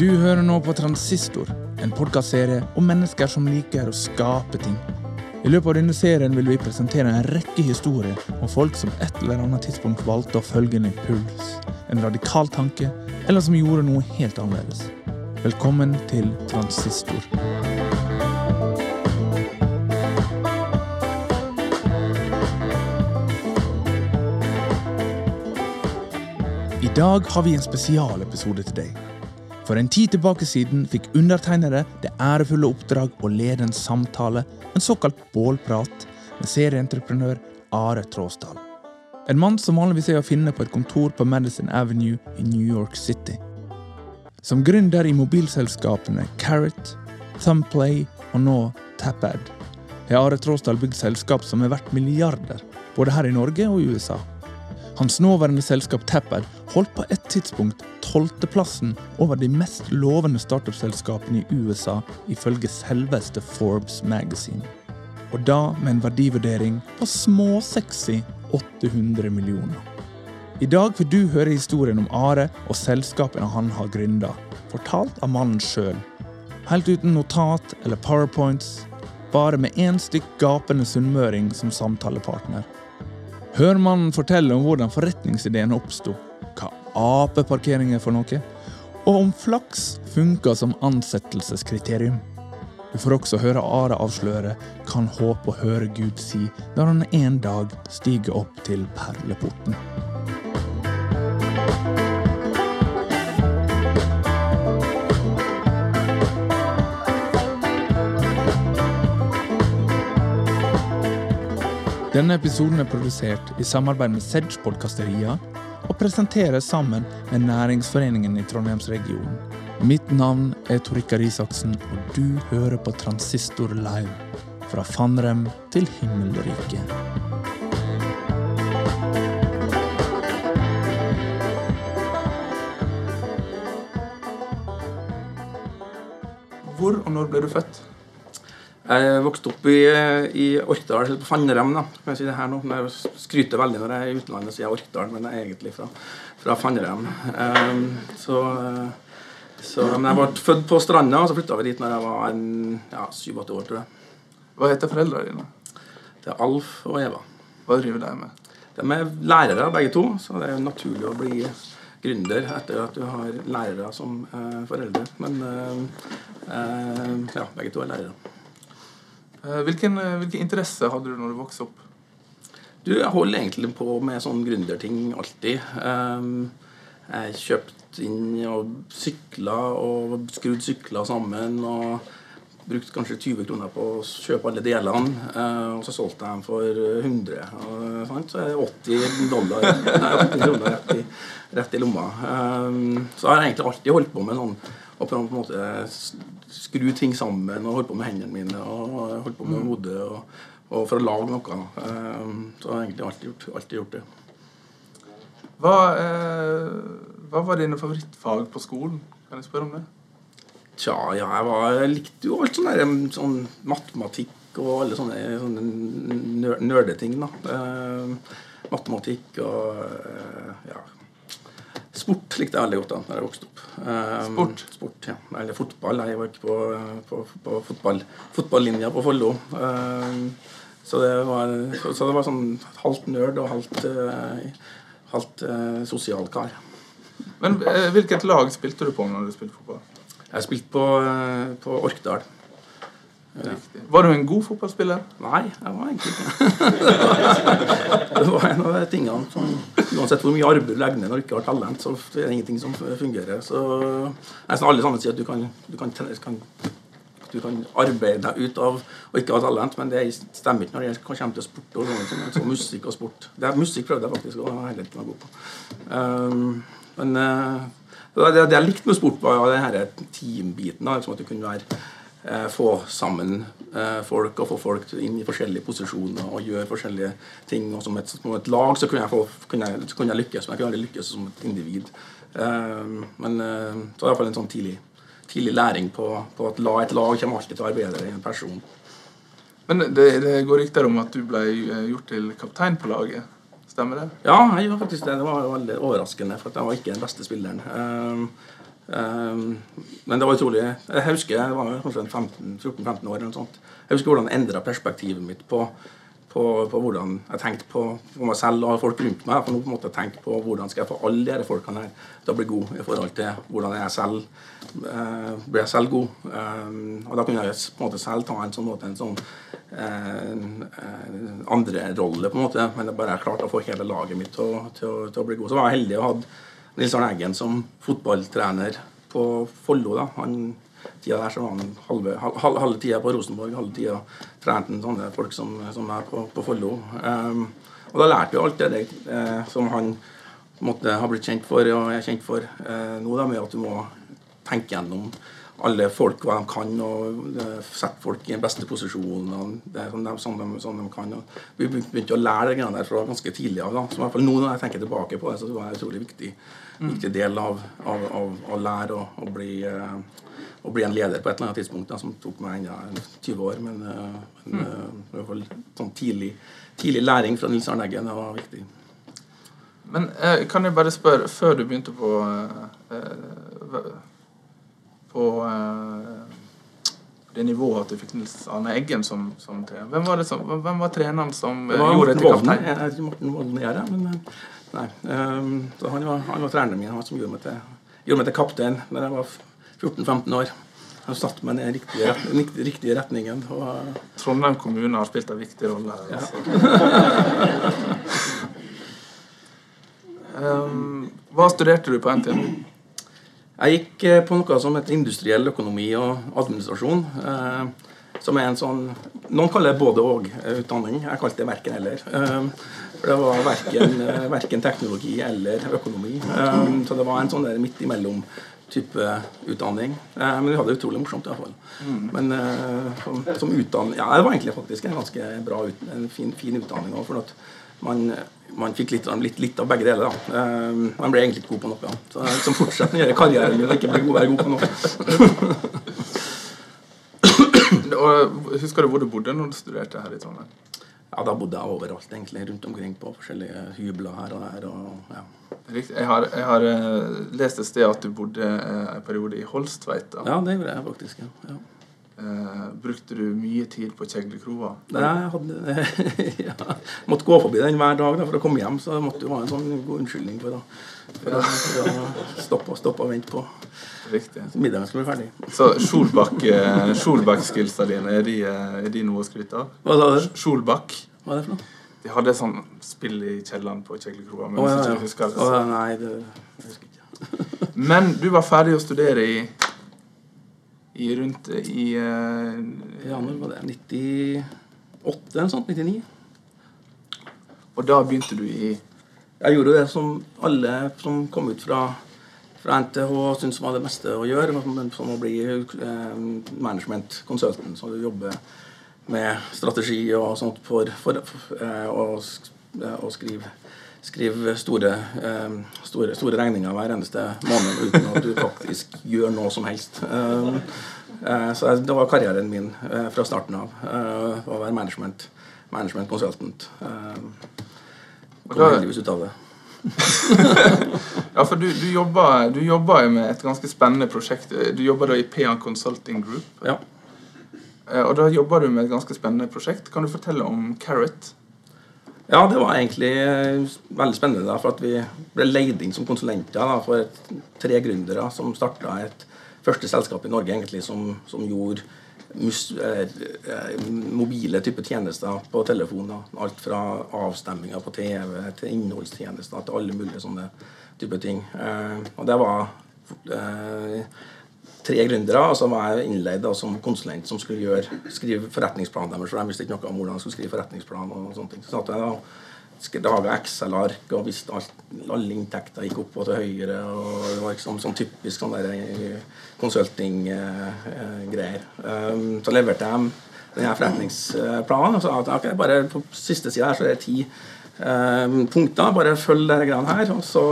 Du hører nå på Transistor, en podkastserie om mennesker som liker å skape ting. I løpet av denne serien vil vi presentere en rekke historier om folk som et eller annet tidspunkt valgte å følge en impuls, en radikal tanke, eller som gjorde noe helt annerledes. Velkommen til Transistor. I dag har vi en spesialepisode til deg. For en tid tilbake siden fikk undertegnede det ærefulle oppdrag å lede en samtale, en såkalt bålprat, med serieentreprenør Are Tråsdal. En mann som vanligvis er å finne på et kontor på Madison Avenue i New York City. Som gründer i mobilselskapene Carrot, Thumbplay og nå Tapad har Are Tråsdal bygd selskap som er verdt milliarder, både her i Norge og i USA. Hans nåværende selskap Tapad holdt på et tidspunkt tolvteplassen over de mest lovende startup-selskapene i USA, ifølge selveste Forbes Magazine. Og da med en verdivurdering på småsexy 800 millioner. I dag vil du høre historien om Are og selskapene han har gründa, fortalt av mannen sjøl. Helt uten notat eller powerpoints, bare med én stykk gapende sunnmøring som samtalepartner. Hør mannen fortelle om hvordan forretningsideen oppsto, hva apeparkering er for noe, og om flaks funker som ansettelseskriterium. Du får også høre Are avsløre hva han håper å høre Gud si når han en dag stiger opp til perleporten. Denne episoden er produsert i samarbeid med Sedge Podkasteria og presenteres sammen med Næringsforeningen i Trondheimsregionen. Mitt navn er Torikar Isaksen, og du hører på Transistor Live. Fra Fannrem til himmelriket. Hvor og når ble du født? Jeg vokste opp i, i Orkdal, eller på Fannrem. da, kan jeg si det her nå. Jeg skryter veldig når jeg er i utlandet og sier Orkdal, men jeg er egentlig fra, fra Fannrem. Um, så, så, men jeg ble født på Stranda, og så flytta vi dit når jeg var ja, 7-8 år, tror jeg. Hva heter foreldrene dine? Det er Alf og Eva. Hva driver de med? De er lærere, begge to, så det er naturlig å bli gründer etter at du har lærere som eh, foreldre. Men eh, eh, ja, begge to er lærere. Hvilken, hvilke interesser hadde du når du vokste opp? Du, Jeg holder egentlig på med sånn gründerting alltid. Um, jeg kjøpte inn og sykla og skrudd sykler sammen. og Brukte kanskje 20 kroner på å kjøpe alle delene. Og så solgte jeg dem for 100. Og. Så er det 80 dollar nei, 80 kroner rett i, rett i lomma. Så jeg har egentlig alltid holdt på med sånn og på en måte skru ting sammen og holde på med hendene mine og holde på med hodet og, og, for å lage noe. Um, så har jeg egentlig alltid gjort, alltid gjort det. Hva, eh, hva, var dine favorittfag på skolen? Kan jeg spørre om det? Tja, ja, jeg, var, jeg likte jo alt sånn, der, sånn matematikk og alle sånne, sånne nerdeting. da. Eh, matematikk og ja, Sport likte jeg veldig godt da når jeg vokste opp. Um, sport? Sport, ja. Eller fotball. Jeg var ikke på, på, på fotball, fotballinja på Follo. Um, så, det var, så det var sånn halvt nerd og halvt, uh, halvt uh, sosial kar. Men hvilket lag spilte du på når du spilte fotball? Jeg spilte på, på Orkdal. Ja. Var du en god fotballspiller? Nei, jeg var egentlig ikke det. var en av de tingene som Uansett hvor mye arbeid du legger ned når du ikke har talent, så er det ingenting som fungerer. Så Nesten alle sammen sier at du kan, du kan, kan, du kan arbeide deg ut av å ikke ha talent, men det stemmer ikke når det kommer til sport og sånne ting. musikk og sport. Det er Musikk prøvde jeg faktisk heller ikke være god på. Um, men uh, det, det jeg likte med sport, var den teambiten. Liksom at du kunne være få sammen folk og få folk inn i forskjellige posisjoner og gjøre forskjellige ting. Og som et, som et lag så kunne jeg, få, kunne, jeg, kunne jeg, lykkes, men jeg kunne aldri lykkes som et individ. Men det var iallfall en sånn tidlig, tidlig læring på, på at et lag kommer alltid til å være bedre enn en person. Men det, det går rykter om at du ble gjort til kaptein på laget. Stemmer det? Ja, jeg gjorde faktisk det. Det var veldig overraskende, for jeg var ikke den beste spilleren. Um, men det var utrolig Jeg husker jeg var kanskje 14-15 år. eller noe sånt. Jeg husker hvordan det endra perspektivet mitt på, på, på, hvordan jeg tenkte på, på, meg selv og folk rundt meg. For nå på en måte tenke på hvordan skal jeg få alle disse folkene her til å bli gode i forhold til hvordan jeg selv eh, blir jeg selv god. Um, og da kunne jeg på en måte selv ta en sånn måte en sånn eh, andre rolle, på en måte. Men jeg bare klarte å få hele laget mitt til, til, til, å bli god. Så var jeg heldig og hadde Nils Arne Eggen som fotballtrener på Follo. da, han tida der så var han halve, halve, halve tida på Rosenborg, halve tida trente han sånne folk som, som er på, på Follo. Um, og da lærte vi alt det der, eh, som han måtte ha blitt kjent for og er kjent for eh, nå, da, med at du må tenke gjennom alle folk hva de kan, og eh, sette folk i den beste posisjonen. det som de, som de, som de kan. Og vi begynte å lære det der fra ganske tidlig av. så i hvert fall nå Når jeg tenker tilbake på det, så var det en utrolig viktig, mm. viktig del av, av, av, å lære å bli uh, å bli en leder på et eller annet tidspunkt, da, som tok meg enda 20 år. Men, uh, men uh, i hvert fall sånn tidlig, tidlig læring fra Nils Arne Eggen var viktig. Men kan jeg bare spørre, før du begynte på på eh, det nivået at du fikk Nils Arne Eggen som, som trener. Hvem var, som, hvem var treneren som gjorde deg kaptein? Jeg er ikke Morten Volden men nei. Um, så han var, han var treneren min, han som gjorde meg til, gjorde meg til kaptein da jeg var 14-15 år. Han satte meg ned i riktige, riktige, riktige retningen. Og, Trondheim kommune har spilt en viktig rolle her. Altså. um, hva studerte du på NTNU? Jeg gikk eh, på noe som heter industriell økonomi og administrasjon. Eh, som er en sånn Noen kaller det både og-utdanning. Jeg kalte det verken eller. Eh, for det var verken, eh, verken, teknologi eller økonomi. Eh, så det var en sånn der midt imellom type utdanning. Eh, men vi hadde det utrolig morsomt iallfall. Mm. Men eh, som, som utdanning Ja, det var egentlig faktisk en ganske bra en fin, fin utdanning òg. For at man, man fikk litt, litt, litt, av begge deler. da. Man ble egentlig ikke god på noe. Ja. Så som fortsetter å gjøre karrieren min og ikke bli god, være god på noe. Husker du hvor du bodde når du studerte her i Trondheim? Ja, Da bodde jeg overalt, egentlig. Rundt omkring på forskjellige hybler her og der. Og, ja. Jeg har, jeg har, eh, lest et sted at du bodde eh, en periode i Holstveit. Ja, det gjorde jeg faktisk. ja. ja. Uh, brukte du mye tid på Kjeglekroa? Nei, jeg hadde, ja, måtte gå forbi den hver dag da, for å komme hjem. Så det måtte jo ha en sånn god unnskyldning for, da, for, å, for å stoppe, stoppe, og vente på Riktig. middagen skulle bli ferdig. Så Skjolbakk-skillsa dine, er de, er de noe å skryte av? Hva sa du? Skjolbakk. Hva er det for noe? De hadde sånn spill i kjelleren på Kjeglekroa. Men oh, ja, ja. husker oh, nei, det jeg husker ikke. men du var ferdig å studere i i rundt i uh, Ja, når var det? 98 eller sånt? 99? Og da begynte du i Jeg gjorde det som alle som kom ut fra, fra NTH syntes var det meste å gjøre. Som å bli uh, management consultant. Så du jobber med strategi og sånt for, for, for uh, å, å skrive skrive store, eh, store, store, regninger hver eneste måned uten at du faktisk gjør noe som helst. Eh, eh, så det var karrieren min fra starten av. Å være management, management consultant. Kom heldigvis ut av det. ja, for du, du, jobber, du jobber med et ganske spennende prosjekt. Du jobber da i PA Consulting Group. Ja. Og da jobber du med et ganske spennende prosjekt. Kan du fortelle om Carrot? Ja, det var egentlig eh, veldig spennende. For at Vi ble leid inn som konsulenter for tre gründere som starta et første selskap i Norge egentlig som, som gjorde mus, eh, eh mobile type tjenester på telefon. Alt fra avstemminger på TV til innholdstjenester til alle mulige sånne type ting. Eh, og det var eh, tre gründere, så var innleid som konsulent som skulle gjøre, skrive forretningsplanen deres. For de visste ikke noe om hvordan de skulle skrive forretningsplan. og sånne ting. Så satt jeg da laga Excel-ark og visste alt, alle inntekter gikk opp og til høyre. og Det var liksom sånn typisk sånn consulting-greier. Eh, eh, um, så leverte jeg denne forretningsplanen og sa at okay, bare på siste sida så er det ti um, punkter. Bare følg disse greiene her, og så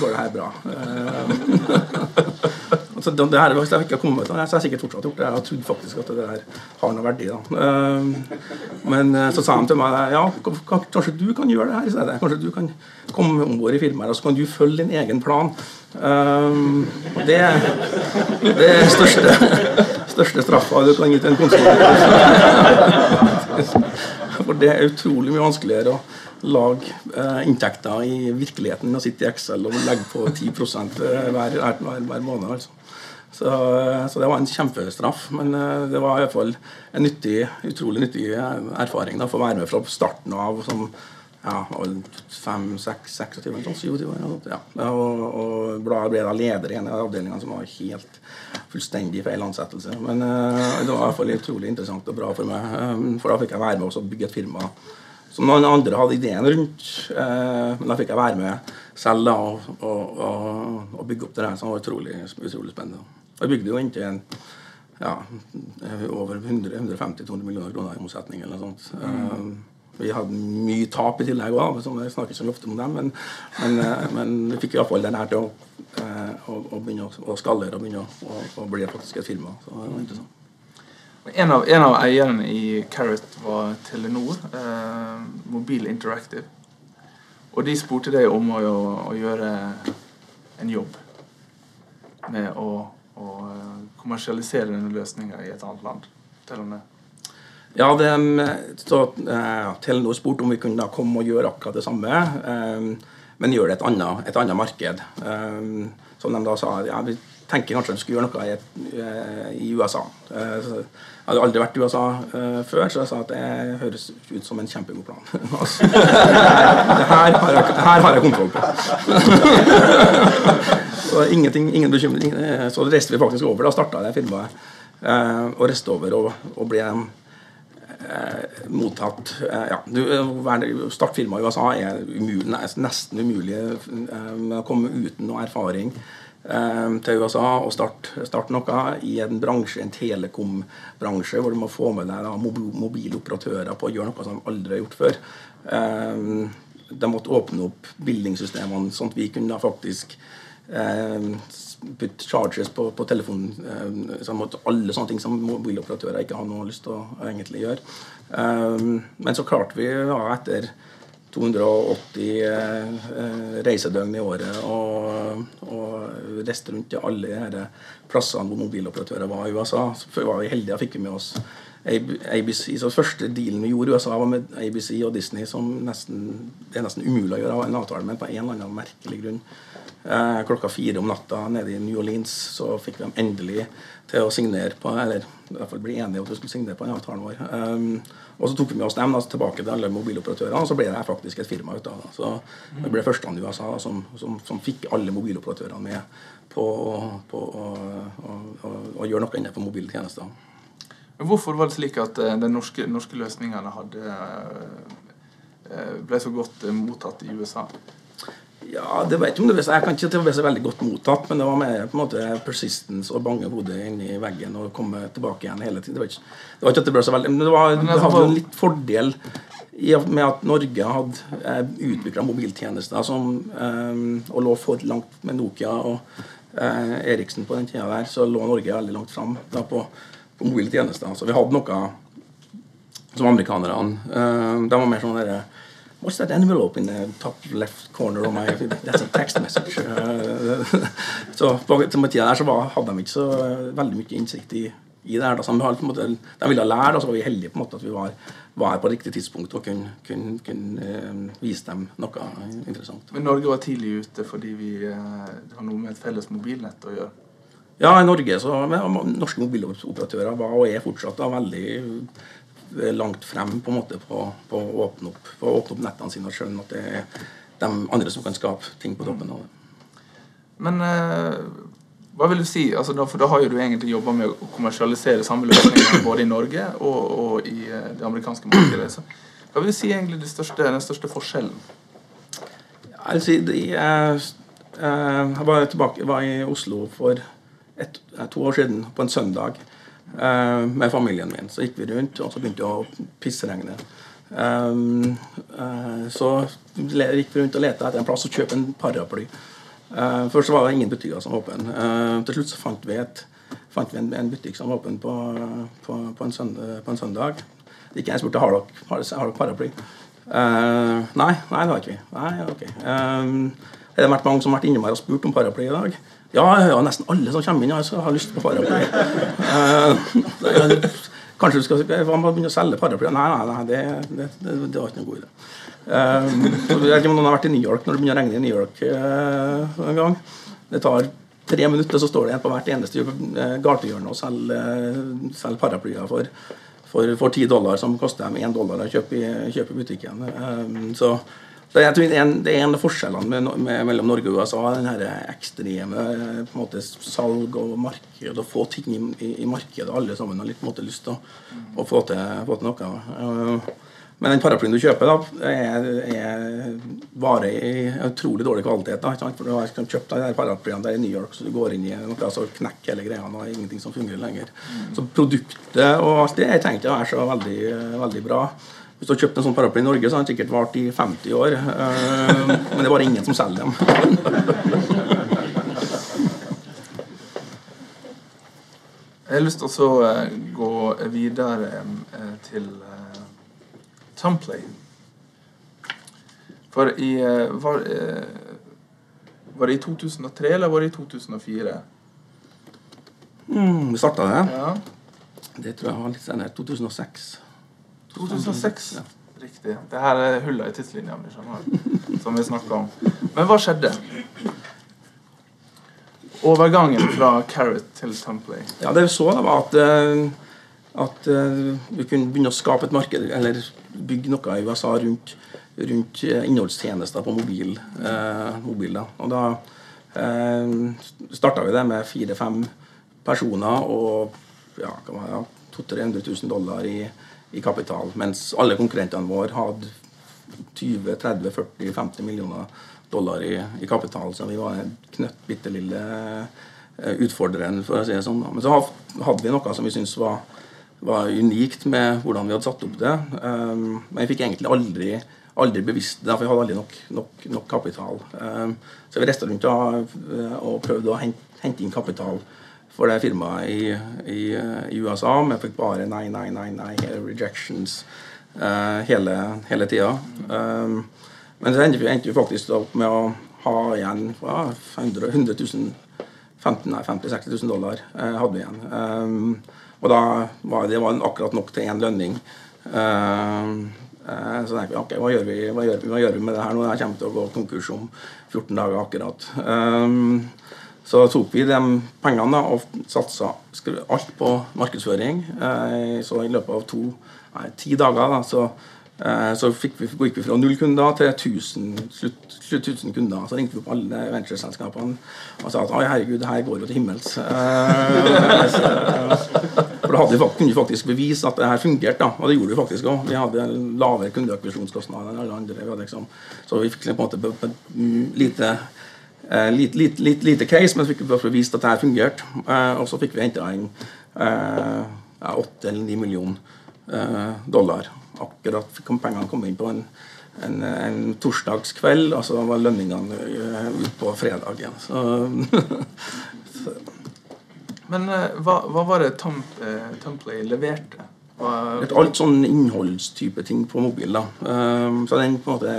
går det her bra. Um, Altså, det, det her, hvis jeg ikke har kommet med det, så har jeg sikkert fortsatt gjort det. Jeg trodde faktisk at det der har noe verdi. da. Eh, Men eh, så sa de til meg ja, kanskje du kan gjøre det her i stedet. Kanskje du kan komme om bord i firmaet, og så kan du følge din egen plan. Eh, Det, det er største, største straffa du kan gi til en konsulent. For det er utrolig mye vanskeligere å lage eh, inntekter i virkeligheten enn å sitte i Excel og legge på 10 hver, hver, hver, hver måned. altså. Så, eh, så det var en kjempestraff. Men eh, det var i hvert fall en nyttig, utrolig nyttig eh, erfaring da, for å være med fra starten av som ja, fem, seks, 26, sånn, 27 år. Ja. Og, og ble ble da leder i en av avdelingene som var helt fullstendig feil ansettelse. Men uh, det var i hvert fall utrolig interessant og bra for meg. um, for da fikk jeg være med og bygge et firma som noen andre hadde ideen rundt. Uh, men da fikk jeg være med selv da, og, og, og, bygge opp det der, som var utrolig, utrolig spennende. Jeg bygde jo inntil en ja, over 150-200 millioner kroner i omsetning eller noe sånt. Eh, vi hadde mye tap i tillegg òg, jeg snakker ikke så ofte om dem. Men, men, uh, men vi fikk iallfall den her til å, uh, å, å begynne å, skallere og begynne å, å, bli faktisk et firma. Så det var interessant. En av, en av eierne i Carrot var Telenor, eh, Mobil Interactive. Og de spurte deg om å, å gjøre en jobb med å, å eh, kommersialisere denne løsninga i et annet land. Telenor. Ja, det, så, uh, Telenor spurte om vi kunne da komme og gjøre akkurat det samme, um, men gjøre det et annet, et annet marked. Um, som de da sa ja, vi tenker kanskje de skulle gjøre noe i, eh, i USA. Eh, jeg hadde aldri vært i USA eh, før, så jeg sa at det høres ut som en kjempegod plan. altså, det her har jeg, det her har jeg kontroll på. så ingenting, ingen bekymring. Så reiste vi faktisk over. Da starta det firmaet. Eh, og reiste over og, og ble mottatt eh, ja, du, eh, være- i USA er umulig, nesten umulig eh, å komme uten noe erfaring til USA og starte start noe i en bransje, en telekom-bransje, hvor du må få med deg mobiloperatører på å gjøre noe som de aldri har gjort før. Eh, de måtte åpne opp bildingssystemene, sånn at vi kunne faktisk eh, putte charges på, på telefonen. Sånn alle sånne ting som mobiloperatører ikke har noe lyst til å egentlig gjøre. Men så klarte vi da etter 280 eh, reisedøgn i året og, og reiste rundt til alle de plassene hvor mobiloperatører var i USA. Så var vi heldige fikk vi med oss ABC, så første dealen vi gjorde i USA, var med ABC og Disney, som nesten, det er nesten umulig å gjøre en avtale med på en eller annen merkelig grunn. Eh, klokka fire om natta nede i New Orleans så fikk vi dem endelig til å signere på eller i hvert fall bli enige om at vi skulle signere på den avtalen vår. Um, og så tok vi med oss dem da, tilbake til alle mobiloperatørene, og så ble det faktisk et firma ut av det. Så det ble førsteland i USA som, som, som fikk alle mobiloperatørene med på, på å, å, å, å gjøre noe innenfor mobile tjenester. Hvorfor var det slik at eh, de norske, norske løsningene hadde, eh, ble så godt eh, mottatt i USA? Ja, det vet jeg Jeg kan ikke være så veldig godt mottatt, men det var mer på en måte persistence og bange hodet inni veggen og komme tilbake igjen hele tiden. Det var ikke, det var ikke at det ble så veldig Men det, var, det altså, hadde en litt fordel i med at Norge hadde eh, utvikla mobiltjenester som, eh, og lå for langt med Nokia og eh, Eriksen på den tida der, så lå Norge veldig langt fram da, på, på mobile tjenester. Så vi hadde noe som amerikanerne. eh, de var mer sånn derre What's that envelope in the top left corner of my That's a text message. Så på den tida der så var, hadde de ikke så eh, veldig mye innsikt i, i det her. Da. Så de, hadde måte, de ville lære, og så var vi heldige på en måte at vi var, var her på riktig tidspunkt og kunne, kunne, kunne uh, vise dem noe interessant. Men Norge var tidlig ute fordi vi uh, har noe med et felles mobilnett å gjøre. Ja, i Norge så men Norske mobiloperatører var og er fortsatt da, veldig langt frem på en måte på, på å åpne opp, på å åpne opp nettene sine og skjønne at det er de andre som kan skape ting på toppen av det. Men eh, hva vil du si? Altså, da, for da har jo du egentlig jobba med å kommersialisere samme løsninger både i Norge og, og i eh, det amerikanske markedet. Så, hva vil du si egentlig det største, den største forskjellen? Si de, eh, Jeg var, tilbake, var i Oslo for et, eh, to år siden på en søndag med familien min. Så gikk vi rundt, og så begynte det å pissregne. Um, eh, så gikk vi rundt og lette etter en plass å kjøpe en paraply. Eh, først var det ingen butikker som var åpne. Eh, til slutt så fant vi, et, fant vi en, en butikk som var åpen på, på, på, en søndag, på en søndag. Ikke jeg spurte har dere, har paraply. Uh, nei, nei, det har ikke vi. Nei, ok. Um, det har vært mange som har vært innom her og spurt om paraply i dag. Ja, ja, hører nesten alle som kommer inn her, har lyst på paraply. Eh, kanskje du skal begynne å selge paraply? Nei, nei, nei det, det, det, det var ikke noen god idé. Eh, jeg vet ikke om noen har vært i New York når det begynner å regne i New York eh, en gang. Det tar tre minutter, så står det en på hvert eneste eh, gatehjørne og selger, selger paraplyer for for, for 10 dollar, som koster dem 1 dollar å kjøpe i, kjøpe i butikken. Så, så, jeg tror en, det er en av forskjellene med, med, mellom Norge og USA. Den her ekstreme på en måte, salg og marked, å få ting i, i, i markedet. Alle sammen har litt på en måte lyst til å, å få, til, få til noe. Uh, men den paraplyen du kjøper, da, er, er varer i utrolig dårlig kvalitet. Da, For du har kjøpt de paraplyene der i New York, så du går inn i noe, så knekker hele greia. Og ingenting som fungerer lenger. Så produktet og alt det jeg tenkte er så veldig, veldig bra. Hvis du har kjøpt en sånn paraply i Norge, så har den sikkert vart i 50 år. Eh, men det er bare ingen som selger dem. Jeg har lyst til å eh, gå videre eh, til Tumplay. For i var, var, det i 2003 eller var det i 2004? Mm, vi starta det. Ja. Det tror jeg var litt senere. 2006. 2006. Ja. Riktig. Det her er hullene i tidslinja mi, som vi snakka om. Men hva skjedde? Overgangen fra Carrot til Tumplay? Ja, det vi så, da, var at uh, at uh, vi kunne begynne å skape et marked, eller bygge noe i USA rundt, rundt uh, innholdstjenester på mobil. Eh, mobil da. Og da eh, starta vi det med fire-fem personer og ja, 200 000 dollar i, i, kapital. Mens alle konkurrentene våre hadde 20-30-40-50 millioner dollar i, i, kapital. Så vi var en knøtt bitte lille utfordreren, for å si det sånn. Men så hadde vi noe som vi syntes var var unikt med hvordan vi hadde satt opp det. Um, men jeg fikk egentlig aldri, aldri bevisst det, for jeg hadde aldri nok, nok, nok kapital. Um, så vi reiste rundt og, og prøvde å hente, hente, inn kapital for det firmaet i, i, i USA. Men jeg fikk bare nei, nei, nei, nei, rejections uh, hele, hele tida. Um, men så endte vi, endte vi faktisk opp med å ha igjen ja, 100, 100 000 15, 50 60 000 dollar uh, hadde vi igjen. Um, og da var det var akkurat nok til én lønning. Uh, så tenkte vi ok, hva gjør vi, hva, gjør vi, hva gjør vi, med det her nå? Jeg kommer til å gå konkurs om 14 dager akkurat. Um, så tok vi de pengene og satsa alt på markedsføring. Uh, så i løpet av to, nei, ti dager da, så Eh, så fikk vi, gikk vi fra null kunder til 1000, slutt, slutt 1000 kunder. Så ringte vi opp alle ventureselskapene og sa at herregud, det her går jo til himmels. Eh, for da hadde vi, kunne vi faktisk bevise at det her fungerte, og det gjorde vi faktisk òg. Vi hadde lavere kundeakvisjonskostnader enn alle andre. Vi liksom, så vi fikk på en måte lite Lite, lite, lite, lite, case, men fikk vi vist at det her fungerte. og så fikk vi henta inn åtte eller ni millioner dollar akkurat kom pengene kom inn på en, en, en torsdagskveld, og så var lønningene uh, ut på fredag igjen. Så, så. Men uh, hva, hva, var det Tom, Tomplay leverte? Et alt sånn innholdstype ting på mobil. da. Um, så den på en måte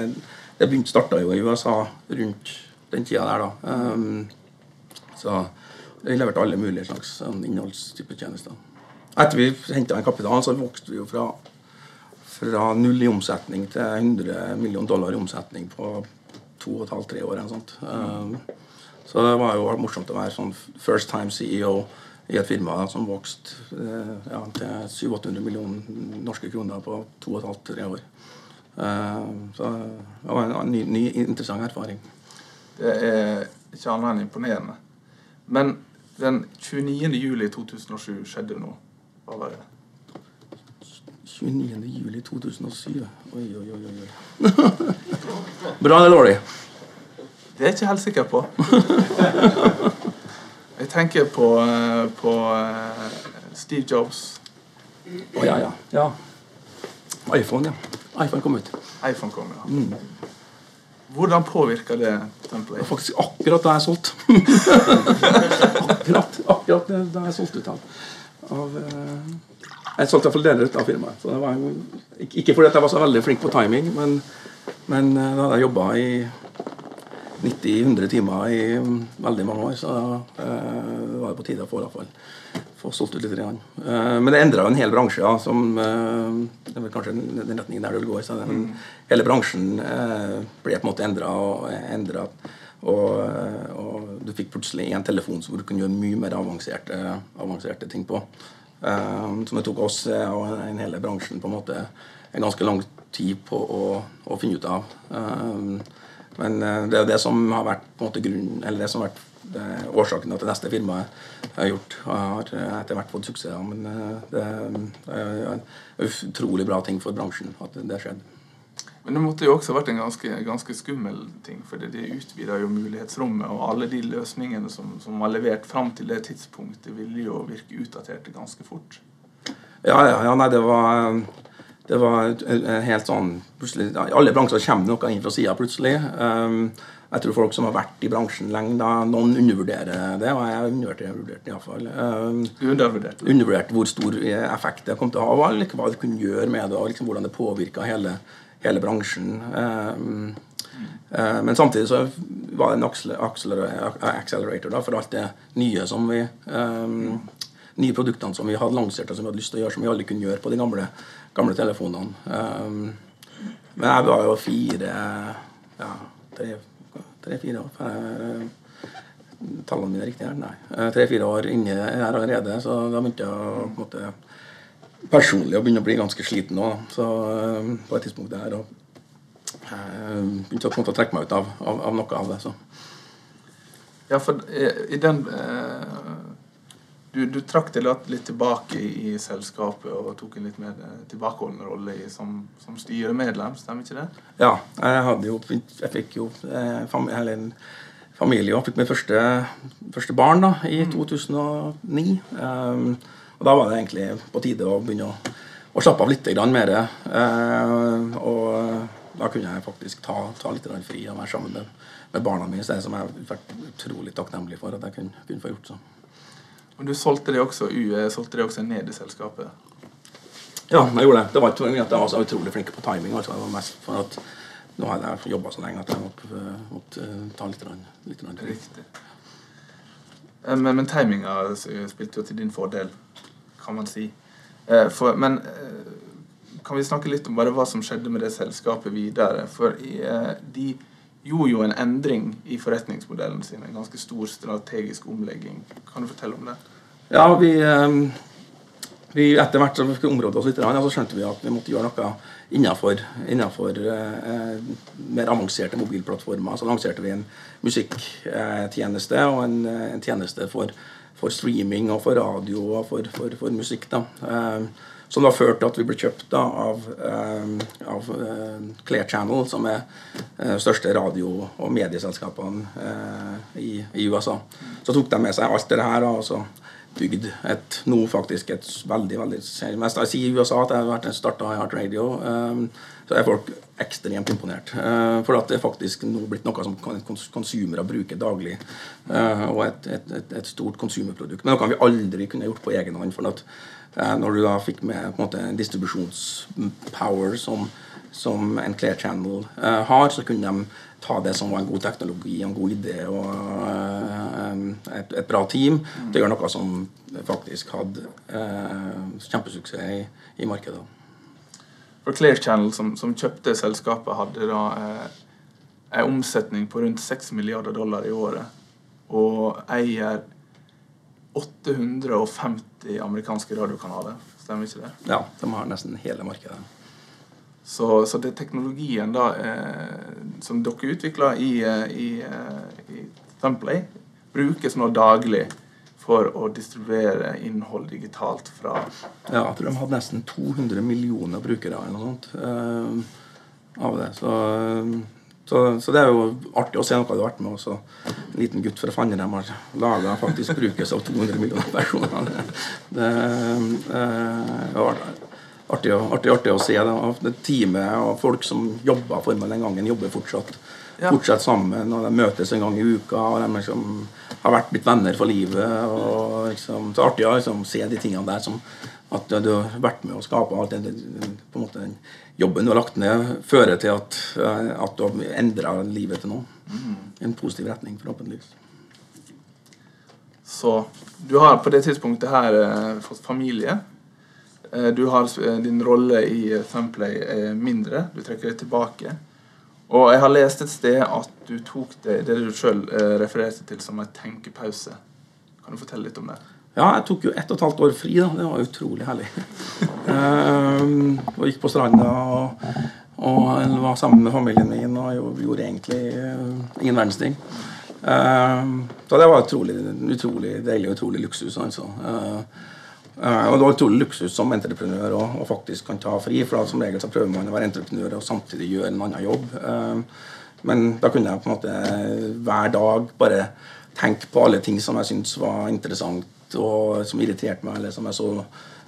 Det begynte starta jo i USA rundt den tida der, da. Um, så vi leverte alle mulige slags sånn tjenester. Etter vi henta en kapital, så vokste vi jo fra fra null i omsetning til 100 millioner dollar i omsetning på to og et halvt, tre år. Um, så det var jo morsomt å være sånn first time CEO i et firma som vokste ja, til 700-800 millioner norske kroner på to og et halvt, tre år. Uh, så det var en ny, ny, interessant erfaring. Det er ikke annet enn imponerende. Men den 29. juli 2007 skjedde noe. Hva var det? 29. juli 2007. Oi, oi, oi. oi. Bra eller dårlig? Det er jeg ikke helt sikker på. Jeg tenker på, eh, på eh, Steve Jobs. Å oh, ja, ja. ja. iPhone, ja. iPhone kom ut. iPhone kom, ja. Mm. Hvordan påvirker det Det var faktisk akkurat da jeg solgte. akkurat, akkurat da jeg solgte ut av, av eh, Jeg solgte iallfall deler ut av firmaet. Var, ikke, fordi jeg var så veldig flink på timing, men, men eh, da hadde jeg jobba i 90-100 timer i veldig mange år, så eh, var det på tide å få, i hvert fall, få solgt ut litt. Grann. Eh, men det endra en hel bransje, ja, som eh, Det er kanskje den retningen der det vil gå. Så det, mm. hele bransjen eh, ble på en måte endra og endra. Og, og du fikk plutselig en telefon som du kunne gjøre mye mer avanserte, avanserte ting på. Som det tok oss og en, hele bransjen på en måte en ganske lang tid på å, å finne ut av. Men det er det som har vært på en måte grunnen, eller det som har vært eh, årsaken til at det neste firmaet jeg har gjort, har eh, etter hvert fått suksess. Men eh, det, det er en utrolig bra ting for bransjen at det skjedde. Men det måtte jo også ha vært en ganske, ganske skummel ting, for det utvida jo mulighetsrommet, og alle de løsningene som, som var levert fram til det tidspunktet, ville jo virke utdaterte ganske fort. Ja, ja, ja nei, det var det var helt sånn plutselig, I alle bransjer kommer noe inn fra sida plutselig. Um, jeg tror folk som har vært i bransjen lenge, da, noen undervurderer det. Og jeg undervurderte iallfall. Um, Du undervurderte Undervurdert? undervurderte hvor stor effekt det kom til å ha, og hva det kunne gjøre med det, og liksom hvordan det påvirka hele, hele bransjen. Um, eh, men samtidig så var det en accelerator da, for alt det nye som vi um, nye produktene som vi hadde lansert og som vi hadde lyst til å gjøre, som vi aldri kunne gjøre på de gamle, gamle telefonene. Um, men jeg var jo fire ja, tre-fire år. eh, Tallene mine er riktige her? Nei. Eh, Tre-fire år inni her allerede, så da begynte jeg å på en måte personlig å begynne å bli ganske sliten òg. Så eh, på et tidspunkt der og eh, begynte jeg på en måte å trekke meg ut av, av, av noe av det. Så. Ja, for i, i den eh, du, du trakk deg litt- tilbake i, i selskapet og tok en litt mer tilbakeholdende tilbakeholden rolle i, som, som styremedlem, stemmer ikke det? Ja, jeg hadde jo Jeg fikk jo eh, fam, eller familie og fikk mitt første, første barn da, i 2009. Um, og da var det egentlig på tide å begynne å, å slappe av litt grann mer. Uh, og da kunne jeg faktisk ta, ta litt fri og være sammen med, med barna mine. Som jeg har vært utrolig takknemlig for at jeg kunne, kunne få gjort. så. Og du solgte det også, u, eh, solgte det også ned i selskapet. Ja, jeg gjorde det. Det var ikke at jeg var så utrolig flink på timing. Altså. Det var mest for at nå har jeg jobba så lenge at jeg måtte, måtte eh, ta litt, rann, litt rann. Riktig. Eh, Men, men timinga spilte jo til din fordel, kan man si. Eh, For, men eh, kan vi snakke litt om bare hva som skjedde med det selskapet videre? For i, eh, de gjorde jo en endring i forretningsmodellen sin. En ganske stor strategisk omlegging. Kan du fortelle om det? Ja, vi, eh, vi etter hvert som vi området oss litt, så skjønte vi at vi måtte gjøre noe innenfor, innenfor eh, mer avanserte mobilplattformer. Så lanserte vi en musikktjeneste og en, eh, en tjeneste for, for streaming og for radio og for, for, for musikk. da. Eh, som da førte til at vi ble kjøpt da, av, eh, av eh, Clear Channel, som er eh, største radio- og medieselskapene eh, i, i USA. Så tok de med seg alt det her og så bygd et, nå faktisk et veldig, veldig mest jeg sier i USA at jeg har vært starta i Heart Radio, eh, så er folk ekstremt imponert. Eh, for at det faktisk nå blitt noe som konsumere bruker daglig. eh, og et, et, et, stort konsumerprodukt. Men noe vi aldri kunne gjort på egen hånd. for at når du da fikk med på en måte distribusjonspower som, som en Clear Channel eh, har, så kunne de ta det som var en god teknologi, en god idé og eh, et, et bra team, til å gjøre noe som faktisk hadde eh, kjempesuksess i, i markedet. For Clear Channel, som, som kjøpte selskapet, hadde da en omsetning på rundt 6 milliarder dollar i året. Og eier 850 amerikanske radiokanaler. Stemmer ikke det? Ja, de har nesten hele markedet. Så, så det teknologien da eh, som dere utvikler i, eh, i, eh, i Thumbplay, brukes nå daglig for å distribuere innhold digitalt fra Ja, jeg tror de hadde nesten 200 millioner brukere eller noe sånt eh, av det. Så, eh, så, så det er jo artig å se noe du har vært med Også. En liten gutt fra Fannrem har laga faktisk brukes av 200 millioner personer. Det, det, eh, var, artig, artig, artig å se. Det teamet og folk som jobba for meg den gangen, jobber fortsatt, Ja. fortsatt sammen. og De møtes en gang i uka. og De liksom har vært blitt venner for livet. og liksom, Så artig å liksom, se de tingene der som at du har vært med å skape alt det, på en måte den jobben du har lagt ned, fører til at, eh, at du har endra livet til noe. Mm. en positiv retning, forhåpentligvis. Så du har på det tidspunktet her eh, fått familie. Eh, du har Din rolle i eh, er mindre. Du trekker deg tilbake. Og jeg har lest et sted at du tok det, det du sjøl refererte til som en tenkepause. Kan du fortelle litt om det? Ja, jeg tok jo ett og et halvt år fri. da, Det var utrolig herlig. Ehm, og gikk på stranda og, og var sammen med familien min og jo- gjorde egentlig uh, ingen verdens ting. Ehm, så det var utrolig, utrolig deilig og utrolig luksus. altså. Uh, Uh, og det var utrolig luksus som entreprenør å og faktisk kan ta fri. For da, som regel så prøver man å være entreprenør og samtidig gjøre en annen jobb. Uh, men da kunne jeg på en måte hver dag bare tenke på alle ting som jeg syntes var interessant og som irriterte meg, eller som jeg så,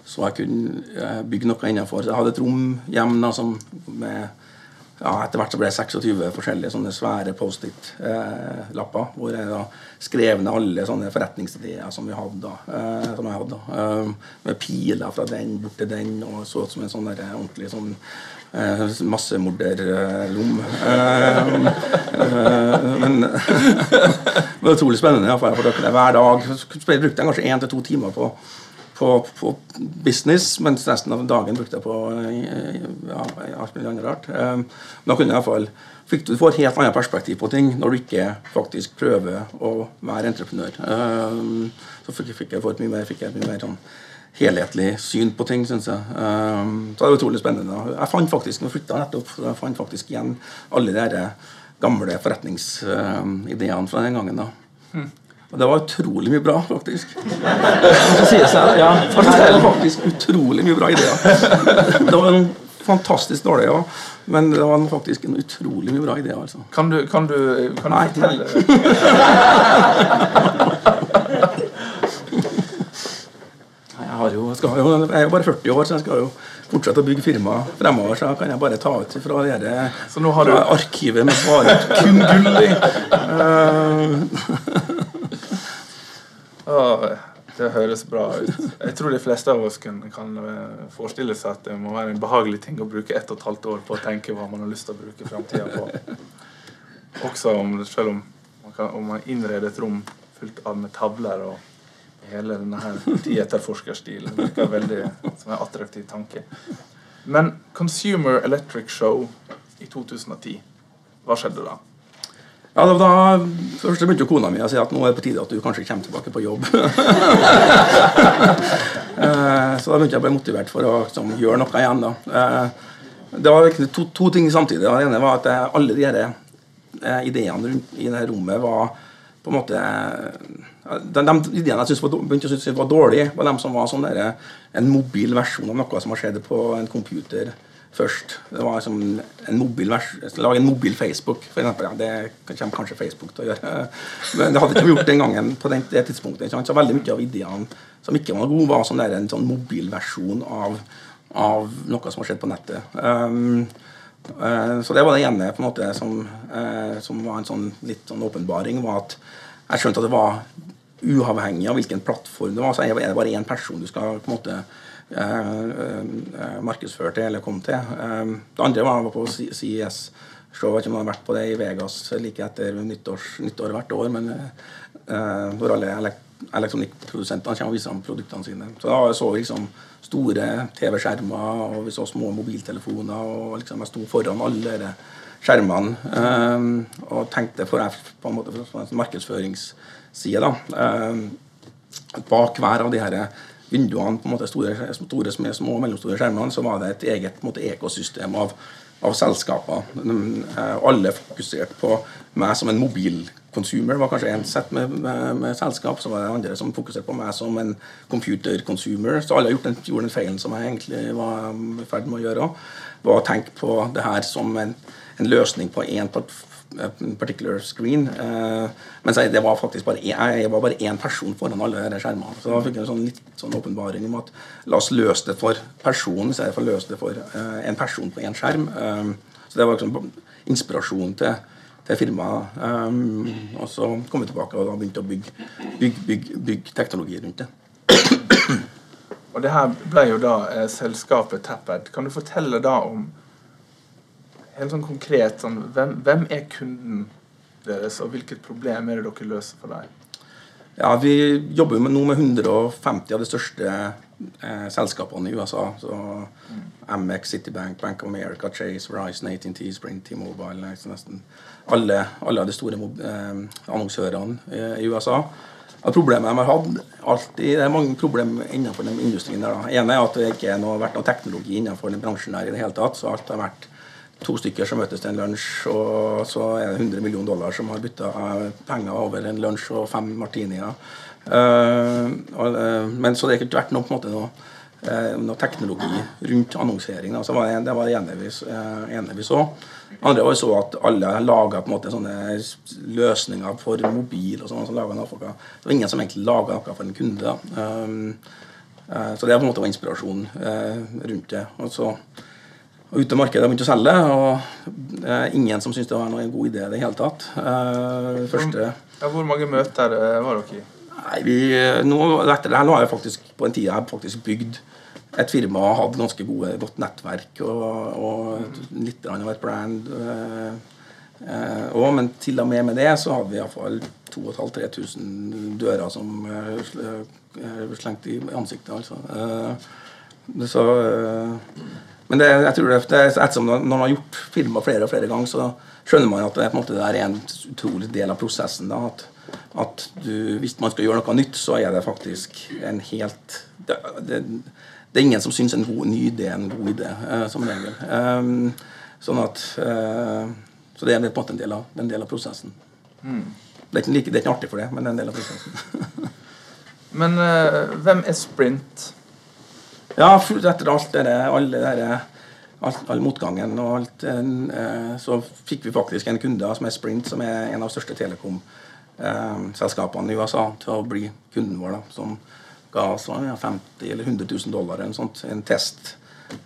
så jeg kunne eh, bygge noe innenfor. Så jeg hadde et rom hjemme da, som med ja, Etter hvert så ble det 26 forskjellige sånne svære Post-It-lapper. hvor jeg da skrev ned alle sånne forretningsideer som vi hadde eh, som jeg hadde. Eh, med piler fra den bort til den, og så ut som en sånn der, ordentlig sånn eh, massemorderrom. Eh, eh, men det var utrolig spennende. For jeg for hver dag så brukte jeg kanskje én til to timer på på, på business, mens resten av dagen brukte jeg på eh, ja, alt mulig annet rart. Eh, Da kunne jeg i hvert fall fikk du får et helt annet perspektiv på ting når du ikke faktisk prøver å være entreprenør. Så fikk, fikk jeg få et mye mer, fikk jeg et mye mer sånn helhetlig syn på ting, syns jeg. Eh, Så det er utrolig spennende. Jeg fant faktisk, når jeg flytta nettopp, jeg fant faktisk igjen alle de gamle forretningsideene fra den gangen. da. Og det var utrolig mye bra, faktisk. Sier jeg ja, det er faktisk utrolig mye bra ideer. Det var en fantastisk dårlig, ja. Men det var faktisk en utrolig mye bra idé. altså. Kan du, kan du, kan du Nei, fortelle Jeg, har jo, skal jo, jeg er jo bare 40 år, så jeg skal jo fortsette å bygge firma fremover. Så kan jeg bare ta ut fra det her, Så nå har du- arkivet med bare kun gull i. Eh, Det høres bra ut. Jeg tror de fleste av oss kan, kan eh, forestille seg at det må være en behagelig ting å bruke ett og et halvt år på å tenke hva man har lyst til å bruke framtida på. Også om, selv om man, kan, om man innreder et rom fullt av med tavler og hele denne tietterforskerstilen virker veldig som en attraktiv tanke. Men Consumer Electric Show i 2010, hva skjedde da? Ja, da, Først begynte kona mi å si at nå er det på tide at du kanskje kommer tilbake på jobb. Eh, så da begynte jeg å bli motivert for å liksom, gjøre noe igjen. da. Eh, Det var to, to ting samtidig. Det ene var at eh, alle de her, ideene i det her rommet var på en måte de, de ideene jeg begynte å synes var dårlige, var de som var sånn der, en mobil versjon av noe som har skjedd på en computer først. Det var liksom en mobil Lag en mobil Facebook, for eksempel. Ja, det kommer kanskje Facebook til å gjøre. Men det hadde ikke vi gjort den gangen på den, det tidspunktet. Så veldig mye av ideene som ikke var gode, var sånn der, en sånn mobilversjon av, av noe som har skjedd på nettet. Um, uh, så det var det ene på en måte som, uh, som var en sånn litt sånn åpenbaring, var at jeg skjønte at det var uavhengig av hvilken plattform det var, så er det bare én person du skal på en måte eh, eh, markedsføre til eller komme til. Eh, det andre var på CES. Show, jeg vet ikke om jeg har vært på det i Vegas like etter nyttårs, nyttår hvert år. Men eh, Hvor alle elek elektronikkprodusentene kommer og viser fram produktene sine. Så da så vi liksom store TV-skjermer, og vi så små mobiltelefoner. Og liksom jeg sto foran alle de skjermene eh, og tenkte for på en måte for en markedsføringsside da. Eh, bak hver av de her vinduene, på en måte store, store små, og mellomstore skjermene, så var det et eget måte, ekosystem av, av selskaper. Eh, alle fokuserte på meg som en mobilconsumer. var kanskje en sett med, med, med selskap, så var det andre som fokuserte på meg som en computer-consumer. Så alle gjorde den, gjorde den feilen som jeg egentlig var um, i ferd med å gjøre. var å tenke på det her som en, en løsning på én en particular screen. Men mens jeg, det var faktisk bare én, jeg var bare én person foran alle disse skjermene. Så da fikk jeg en sånn, litt sånn åpenbaring om at la oss løse det for personen istedenfor å løse det for uh, en person på én skjerm. Um, så det var liksom inspirasjon til, til firmaet. Og så kom vi tilbake og da begynte å bygge, bygge, bygge, bygge teknologi rundt det. Og det her ble jo da eh, selskapet Tappad. Kan du fortelle da om helt sånn konkret sånn, hvem, hvem, er kunden deres, og hvilket problem er det dere løser for dem? Ja, Vi jobber med, nå med 150 av de største eh, selskapene i USA. Så mm. Amex, Citibank, Bank of America, Chase, Verizon, AT&T, Sprint, T-Mobile nesten alle, alle de store eh, annonsørene eh, i USA. Og problemet de har hatt alltid, Det er mange problemer innenfor den industrien. der. Ene er at det ikke har vært noe teknologi innenfor den bransjen der i det hele tatt. Så alt har vært to stykker som møtes til en lunsj, og så er det 100 millioner dollar som har bytta penger over en lunsj og fem martinier. Uh, uh, men så det har ikke vært noe, på en måte, noe, noe teknologi rundt annonsering. Altså, det, var, det ene vi, ene vi så. Andre var så at alle laga sånne løsninger for mobil. og sånn, så Det var ingen som egentlig laga noe for en kunde. Uh, så det var på en måte inspirasjonen rundt det. Og så og ute i markedet begynte å selge, og uh, ingen som syntes det var noen god idé i det hele tatt. første... Ja, hvor mange møter var dere i? Nei, vi, nå, Etter det her har jeg faktisk på en tid jeg har faktisk bygd et firma hadde ganske gode, godt nettverk og, og litt av et brand. Eh, og, men til og med med det så hadde vi iallfall 2500-3000 dører som eh, slengt i ansiktet. altså. Eh, så, eh, men det, jeg tror det, det ettersom når man har gjort filmer flere og flere ganger, så skjønner man at det, måte, det er en utrolig del av prosessen. da, at, at du, Hvis man skal gjøre noe nytt, så er det faktisk en helt det, det, det er ingen som syns en god, ny idé er en god idé, uh, som regel. Um, sånn at uh, Så det er på en måte en del av, en del av prosessen. Mm. Det, er ikke, det, er ikke, artig for det, men det er en del av prosessen. men uh, hvem er Sprint? Ja, etter alt det alle all, motgangen og alt, så fikk vi faktisk en kunde som er Sprint, som er en av de største telekom-selskapene i USA, til å bli kunden vår. da, som ga oss 50 eller 100 000 dollar eller sånt, en test.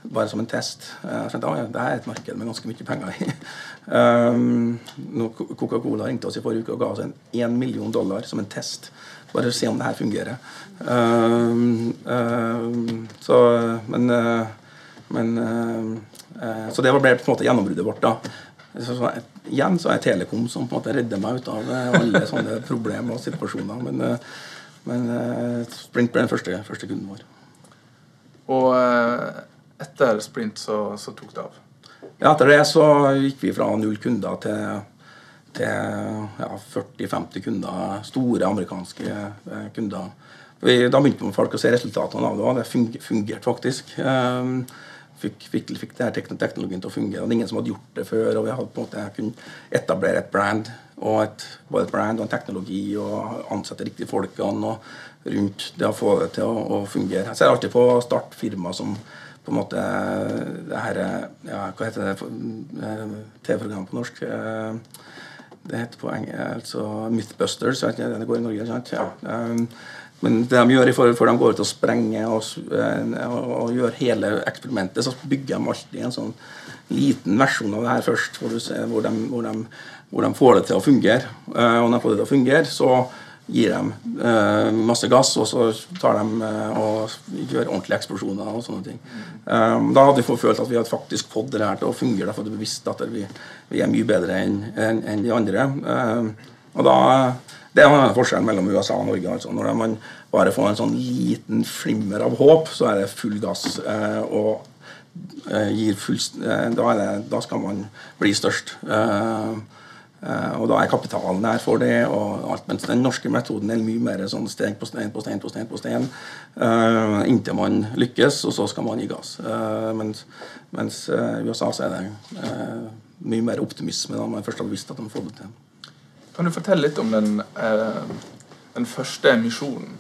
Bare som en test. Jeg tenkte at det er et marked med ganske mye penger i. Coca-Cola ringte oss i forrige uke og ga oss en 1 million dollar som en test. Bare se om det her fungerer. Um, um, så, men, men uh, Så det ble på en måte gjennombruddet vårt. da. Så, så, igjen så er Telekom som på en måte redder meg ut av alle sånne problemer og situasjoner. Men men Sprint ble den første, første, kunden vår. Og etter Sprint så, så, tok det av? Ja, etter det så gikk vi fra null kunder til, til ja, 40-50 kunder. Store amerikanske uh, kunder. Da begynte folk å se resultatene av det, og det fungerte faktisk. Um, fikk, fikk, fikk teknologien til å fungere. Det var ingen som hadde gjort det før. og Vi hadde på en måte kunnet etablere et brand og et, både et brand og en teknologi og ansette riktige folkene og rundt det å få det til å, å fungere. Jeg ser alltid på å starte firma som på en måte det her ja, Hva heter det eh, TV-programmet på norsk? Eh, det heter på engelsk altså Mythbusters. Det går i Norge, sant? Ja. Um, men det de gjør i forhold for de går ut og sprenger og, og, og, gjør hele eksperimentet, så bygger de alltid en sånn liten versjon av det her først, hvor, ser, hvor, de, hvor, de, hvor, de, får det til å fungere. Uh, og når de får det til å fungere, så gir dem uh, masse gass, og så tar de uh, og gjør ordentlige eksplosjoner og sånne ting. Um, da hadde vi følt at vi hadde faktisk fått det her til å fungere, for vi visste at vi, vi, er mye bedre enn en, en de andre. Um, og da det er forskjellen mellom USA og Norge. Altså. Når man bare får en sånn liten flimmer av håp, så er det full gass. Eh, og eh, gir full, eh, da, det, da, skal man bli størst. Eh, eh, og da er kapitalen der for det. og alt, Mens den norske metoden er mye mer sånn steg på stein på stein på stein. på stein, uh, Inntil man lykkes, og så skal man gi gass. mens mens i USA så er det mye mer optimisme da man først har visst at de får det til. Kan du fortelle litt om den, eh, den første emisjonen?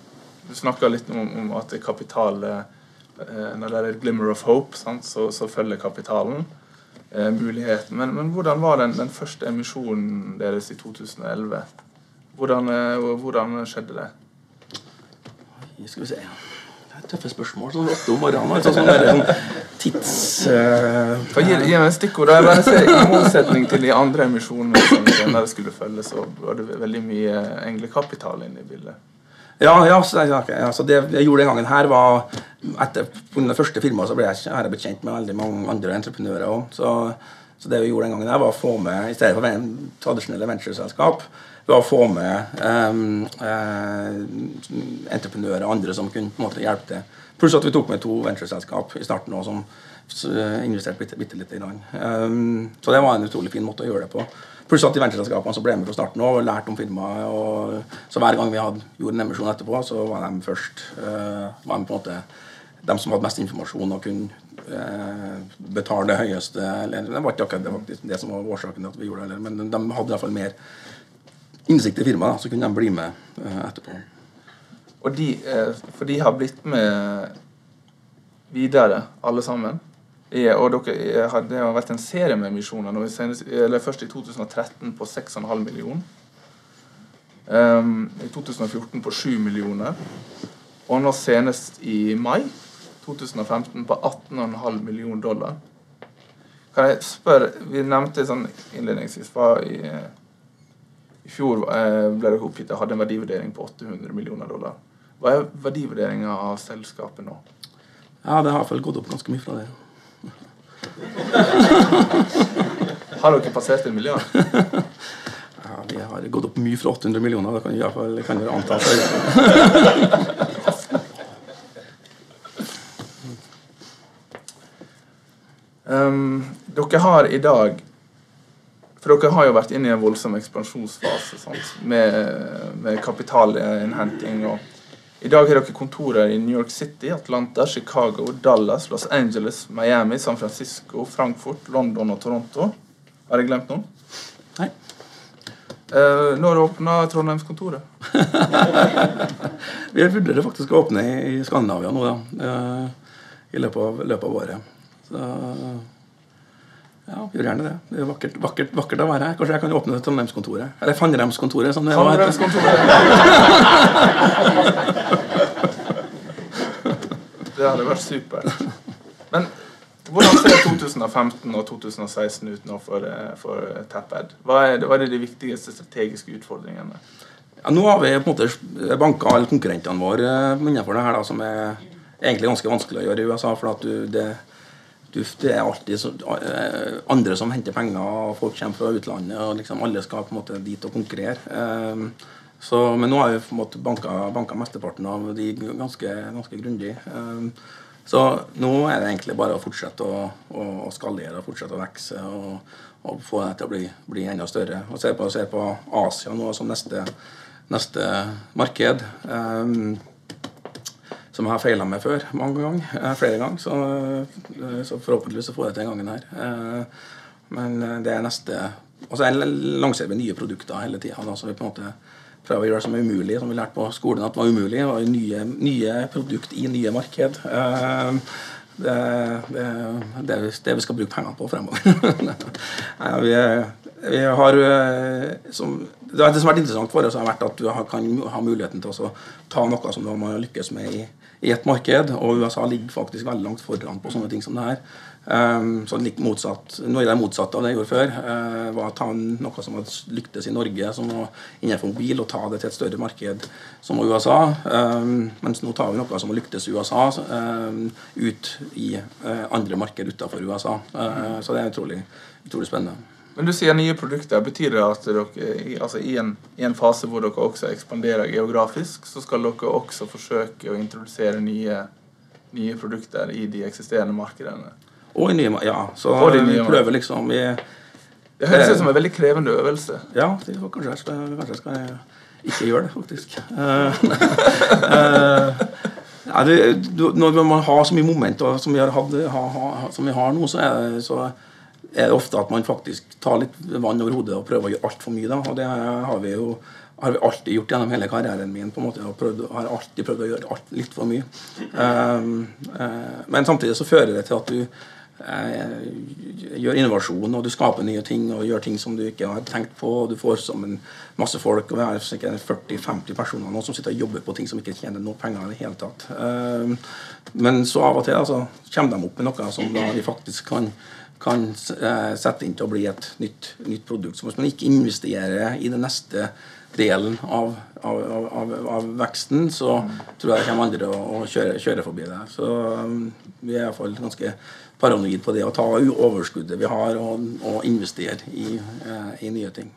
Du snakka litt om, om, at kapital eh, Når det er et glimmer of hope, sant, så, så, følger kapitalen. Eh, muligheten. Men, men, hvordan var den, den, første emisjonen deres i 2011? Hvordan, eh, hvordan skjedde det? Skal vi se Det er tøffe spørsmål sånn åtte om morgenen. Altså, sånn, sånn tids... Uh, gi, gi meg stikkord. I motsetning til de andre emisjonene som senere skulle følge, så var det veldig mye englekapital inne i bildet. Ja, ja, så, ja, så det jeg gjorde den gangen her, var Etter den første firmaet så ble jeg, jeg blitt kjent med veldig mange andre entreprenører òg. Så, så, det vi gjorde den gangen her, var å få med, i stedet for tradisjonelle ventureselskap, var å få med um, uh, entreprenører og andre som kunne på en måte hjelpe til. Pluss at vi tok med to ventureselskap i starten òg, som investerte bitte, bitte grann. Um, så det var en utrolig fin måte å gjøre det på. Pluss at ventureselskapene som ble med fra starten og lærte om firmaet. Og, så hver gang vi hadde gjorde en emisjon etterpå, så var de først uh, var de på en måte de som hadde mest informasjon og kunne uh, betale det høyeste. Eller, det var ikke akkurat det, faktisk, det som var årsaken til at vi gjorde det, men de hadde i hvert fall mer innsikt i firmaet, så kunne de bli med uh, etterpå. Og de, for de har blitt med videre, alle sammen? Og dere, har, Det har vært en serie med emisjoner. nå, Først i 2013 på 6,5 millioner. Um, I 2014 på 7 millioner. Og nå senest i mai 2015 på 18,5 millioner dollar. Kan jeg spørre, Vi nevnte sånn innledningsvis hva i, i fjor eh, ble dere oppgitt og hadde en verdivurdering på 800 millioner dollar. Hva er verdivurderinga av selskapet nå? Ja, Det har iallfall gått opp ganske mye fra det. har dere passert en milliard? ja, vi har gått opp mye fra 800 millioner. Det kan iallfall kan dere anta. um, dere har i dag For dere har jo vært inne i en voldsom ekspansjonsfase sant? Med, med kapitalinnhenting og i dag har dere kontorer i New York City, Atlanta, Chicago, Dallas, Los Angeles, Miami, San Francisco, Frankfurt, London og Toronto. Har jeg glemt noen? Nei. Eh, når åpna Trondheimskontoret? Vi vurderer faktisk å åpne i Skandinavia nå, da. Eh, I løpet av, løpet av året. Så ja, gjør gjerne det. Det er vakkert, vakkert, vakkert å være her. Kanskje jeg kan åpne Trondheimskontoret? Eller Fannremskontoret, som det var. det hadde vært supert. Men hvordan ser 2015 og 2016 ut nå for, for Tepped? Hva er, hva er de viktigste strategiske utfordringene? Ja, nå har vi på en måte banka alle konkurrentene våre innenfor det her, da, som er egentlig ganske vanskelig å gjøre i USA. for at du, det det er alltid så, uh, andre som henter penger, og folk kommer fra utlandet. og liksom Alle skal på en måte dit og konkurrere. Um, så, men nå har vi på en måte banka, banka mesteparten av de ganske, ganske grundig. Um, så nå er det egentlig bare å fortsette å, å, skalere og fortsette å vokse og, og, få det til å bli, bli enda større. Og se på, se på Asia nå som neste, neste marked. Som jeg har feila med før mange ganger, eh, flere ganger. Så, eh, så forhåpentligvis så får jeg det til den gangen her. Eh, men det er neste Og så lanserer vi nye produkter hele tida. Så vi en prøver å gjøre det som er umulig, som vi lærte på skolen at det var umulig. Var nye, nye produkt i nye marked. Det, det, det, det vi skal bruke pengene på fremover. vi, vi har, som, det som har vært interessant for oss, har vært at du kan ha muligheten til å ta noe som man har lykkes med i i et marked, og USA ligger faktisk veldig langt foran på sånne ting som det her. Um, så litt motsatt, Noe av det motsatte av det jeg gjorde før, uh, var å ta noe som hadde lyktes i Norge, som var innenfor mobil, og ta det til et større marked som USA. Um, mens nå tar vi noe som har lyktes i USA, um, ut i uh, andre marked utenfor USA. Uh, så det er utrolig, utrolig spennende. Men du sier nye produkter. Betyr det at dere altså i, en, i, en, fase hvor dere også ekspanderer geografisk, så skal dere også forsøke å introdusere nye, nye produkter i de eksisterende markedene? Og i nye, ja. Så vi prøver liksom i Det høres ut som en veldig krevende øvelse. Ja, det, kanskje, jeg skal, kanskje jeg skal ikke gjøre det, faktisk. uh, ja, det, når man har så mye momenter som vi har, hatt, ha, ha, som vi har nå, så er det så er det ofte at man faktisk tar litt vann over hodet og prøver å gjøre altfor mye. Da. Og det har vi jo har vi alltid gjort gjennom hele karrieren min. på en måte, og prøvd, har alltid prøvd å gjøre alt litt for mye. Um, uh, men samtidig så fører det til at du uh, gjør innovasjon, og du skaper nye ting og gjør ting som du ikke har tenkt på. og Du får sammen masse folk, og vi har sikkert 40-50 personer nå som sitter og jobber på ting som ikke tjener noe penger i det hele tatt. Um, men så av og til altså, kommer de opp med noe som da de faktisk kan kan eh, sette inn til å bli et nytt, nytt produkt. Så hvis man ikke investerer i den neste delen av, av, av, av veksten, så tror jeg det kommer andre å, kjøre, kjøre, forbi det. Så um, vi er iallfall ganske paranoid på det å ta overskuddet vi har, og, og investere i, eh, i, nye ting.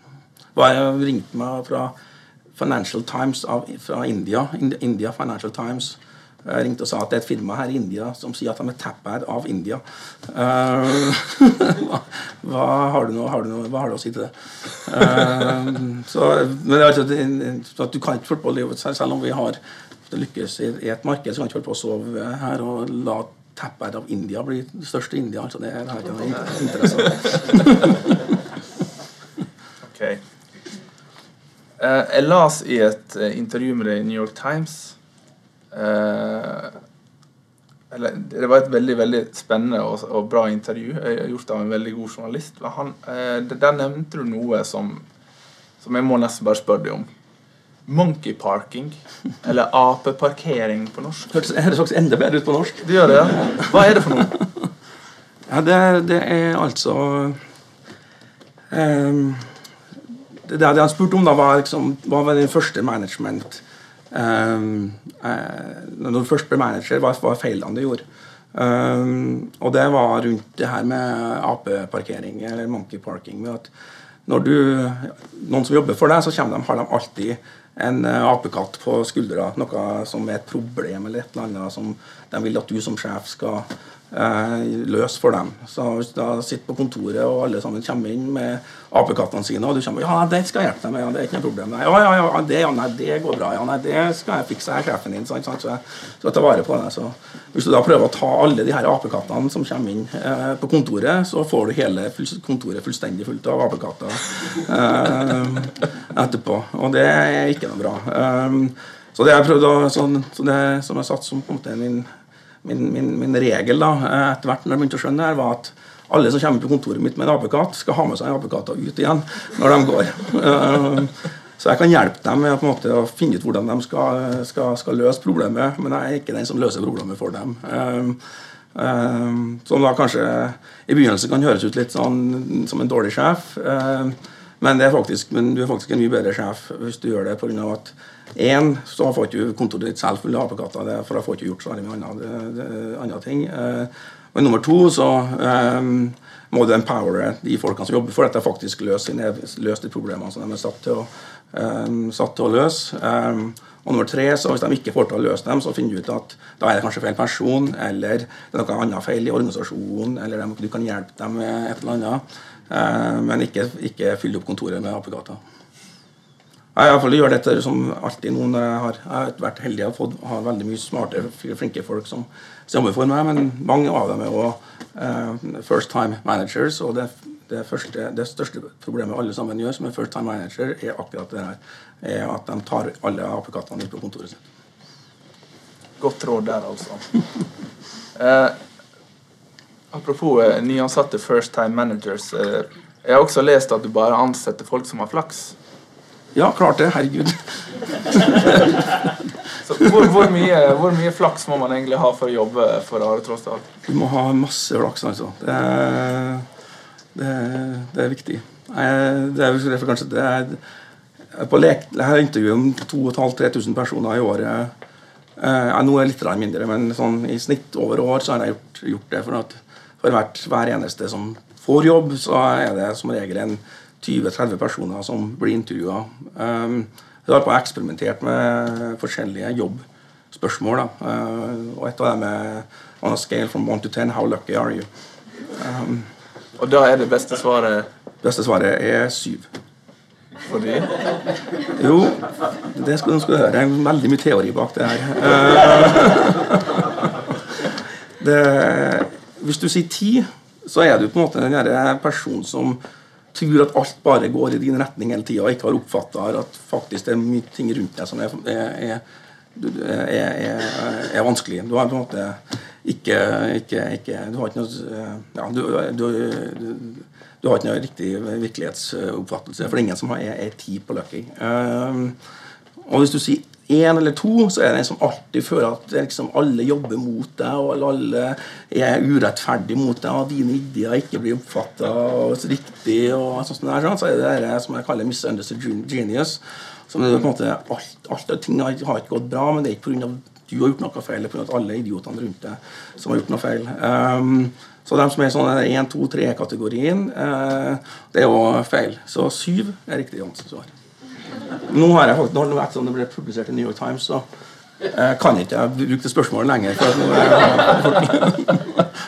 Jeg ringte meg fra Financial Times fra India, India Financial Times ringte og sa at det er et firma her i India som sier at de er tapper av India. Uh, hva, har du noe, har du noe, hva har du å si til det? Uh, så, men det altså, at Du kan ikke holde på å leve selv om vi har det lykkes i, et marked, så kan du ikke holde på å sove her og la tapper av India bli det største India. altså Det har ikke noe interesse okay. Uh, jeg las i et intervju med deg i New York Times eller, det var et veldig veldig spennende og, og, bra intervju gjort av en veldig god journalist. Han, eh, der nevnte du noe som, som jeg må nesten bare spørre deg om. Monkey parking, eller apeparkering på norsk. Hørtes faktisk enda bedre ut på norsk. Det gjør det, ja. Hva er det for noe? ja, det, det, er altså um, det, det han spurte om, da, var, liksom, var den første management når du først ble manager, hva var feilene du gjorde? Um, og det var rundt det her med apeparkering, eller monkey parking. med at når du, Noen som jobber for deg, så de, har de alltid en uh, apekatt på skuldra. Noe som er et problem eller et eller annet som de vil at du som sjef skal eh, løs for dem. Så hvis du sitter på kontoret og alle sammen kommer inn med apekattene sine, og du kommer ja, det skal jeg hjelpe deg med, ja, det er ikke noe problem. Nei, ja, ja, ja, det, ja, nei, det går bra. Ja, nei, det skal jeg fikse, her er sjefen din. Sant, sant, så jeg skal ta vare på det. Så hvis du da prøver å ta alle de her apekattene som kommer inn eh, på kontoret, så får du hele kontoret fullstendig fullt av apekatter eh, etterpå. Og det er ikke noe bra. Um, så det jeg prøvde å, så, så det som jeg satt som min min, min, min, regel da, etter hvert når jeg begynte å skjønne her, var at alle som kommer på kontoret mitt med en apekatt, skal ha med seg en apekatt ut igjen når de går. Eh, så jeg kan hjelpe dem med på måte, å finne ut hvordan de skal, skal, skal, løse problemet, men jeg er ikke den som løser problemet for dem. Eh, eh, som da kanskje i begynnelsen kan høres ut litt sånn som en dårlig sjef. Men, faktisk, men, du er faktisk en mye bedre sjef hvis du gjør det pga. at én, så får ikke kontoret ditt selv fulle apekatter, for da får ikke gjort så mye andre ting. Eh, men nummer to så um, må du empowere de folkene som jobber for dette, faktisk løse, løse de problemene som de er satt til å, um, satt til å løse. Um, og nummer tre, så Hvis de ikke får til å løse dem, så finner du ut at da er det kanskje feil person, eller det er noe annet feil i organisasjonen, eller du kan hjelpe dem med et eller annet. Eh, men ikke, ikke fylle opp kontoret med apekatter. Jeg iallfall gjør dette som alltid nå jeg har, jeg har vært heldig og fått ha veldig mye smarte, flinke folk som, jobber for meg. Men mange av dem er òg uh, first time managers. Og det, det, første, det, største problemet alle sammen gjør som er first time manager, er akkurat det her. Er at de tar alle apekattene ut på kontoret sitt. Godt råd der, altså. eh, Apropos eh, nyansatte first time managers. Eh, jeg har også lest at du bare ansetter folk som har flaks. Ja, klart det. Herregud. Så hvor, hvor, mye, hvor, mye, flaks må man egentlig ha for å jobbe for Are Tråsdal? Du må ha masse flaks, altså. Det er, det, det er viktig. Det er kanskje det er, på lek, Jeg har intervjuet om 2500-3000 personer i året. Eh, nå er det litt mindre, men sånn, i snitt over år så har jeg gjort, gjort det. for at for hvert, hver eneste som får jobb, så er det som regel en 20-30 personer som blir intervjua. Um, jeg har på eksperimentert med forskjellige jobbspørsmål. Da. og et av dem er on a scale from 1 to 10, how lucky are you? Um, og da er det beste svaret Beste svaret er syv. Fordi? Jo, det skal du høre. Det er veldig mye teori bak det her. Det hvis du sier ti, så er du på en måte den personen som tror at alt bare går i din retning hele tida, og ikke har oppfatta at faktisk det er mye ting rundt deg som er, er, er, er vanskelig. Du har på en måte ikke, ikke, ikke Du har ikke noe ja, du, du, du, du har ikke noe riktig virkelighetsoppfattelse. For det er ingen som er, er ti på løkking. Uh, og hvis du sier én eller to, så er det en som alltid føler at liksom, alle jobber mot deg, og alle er urettferdig mot deg, og dine ideer ikke blir oppfatta riktig. og sånt der, sånn. Så er det det som jeg kaller misunderstood genius. Som er på en måte, alt, alt ting har, ikke gått bra, men det er ikke pga. at du har gjort noe feil, det er pga. alle idiotene rundt deg som har gjort noe feil. Um, så de som er sånn 1, 2, 3-kategorien, uh, det er jo feil. Så syv er riktig svar. Nå har jeg faktisk, når det, det ble publisert i New York Times, så uh, kan jeg ikke bruke det spørsmålet lenger. For nå,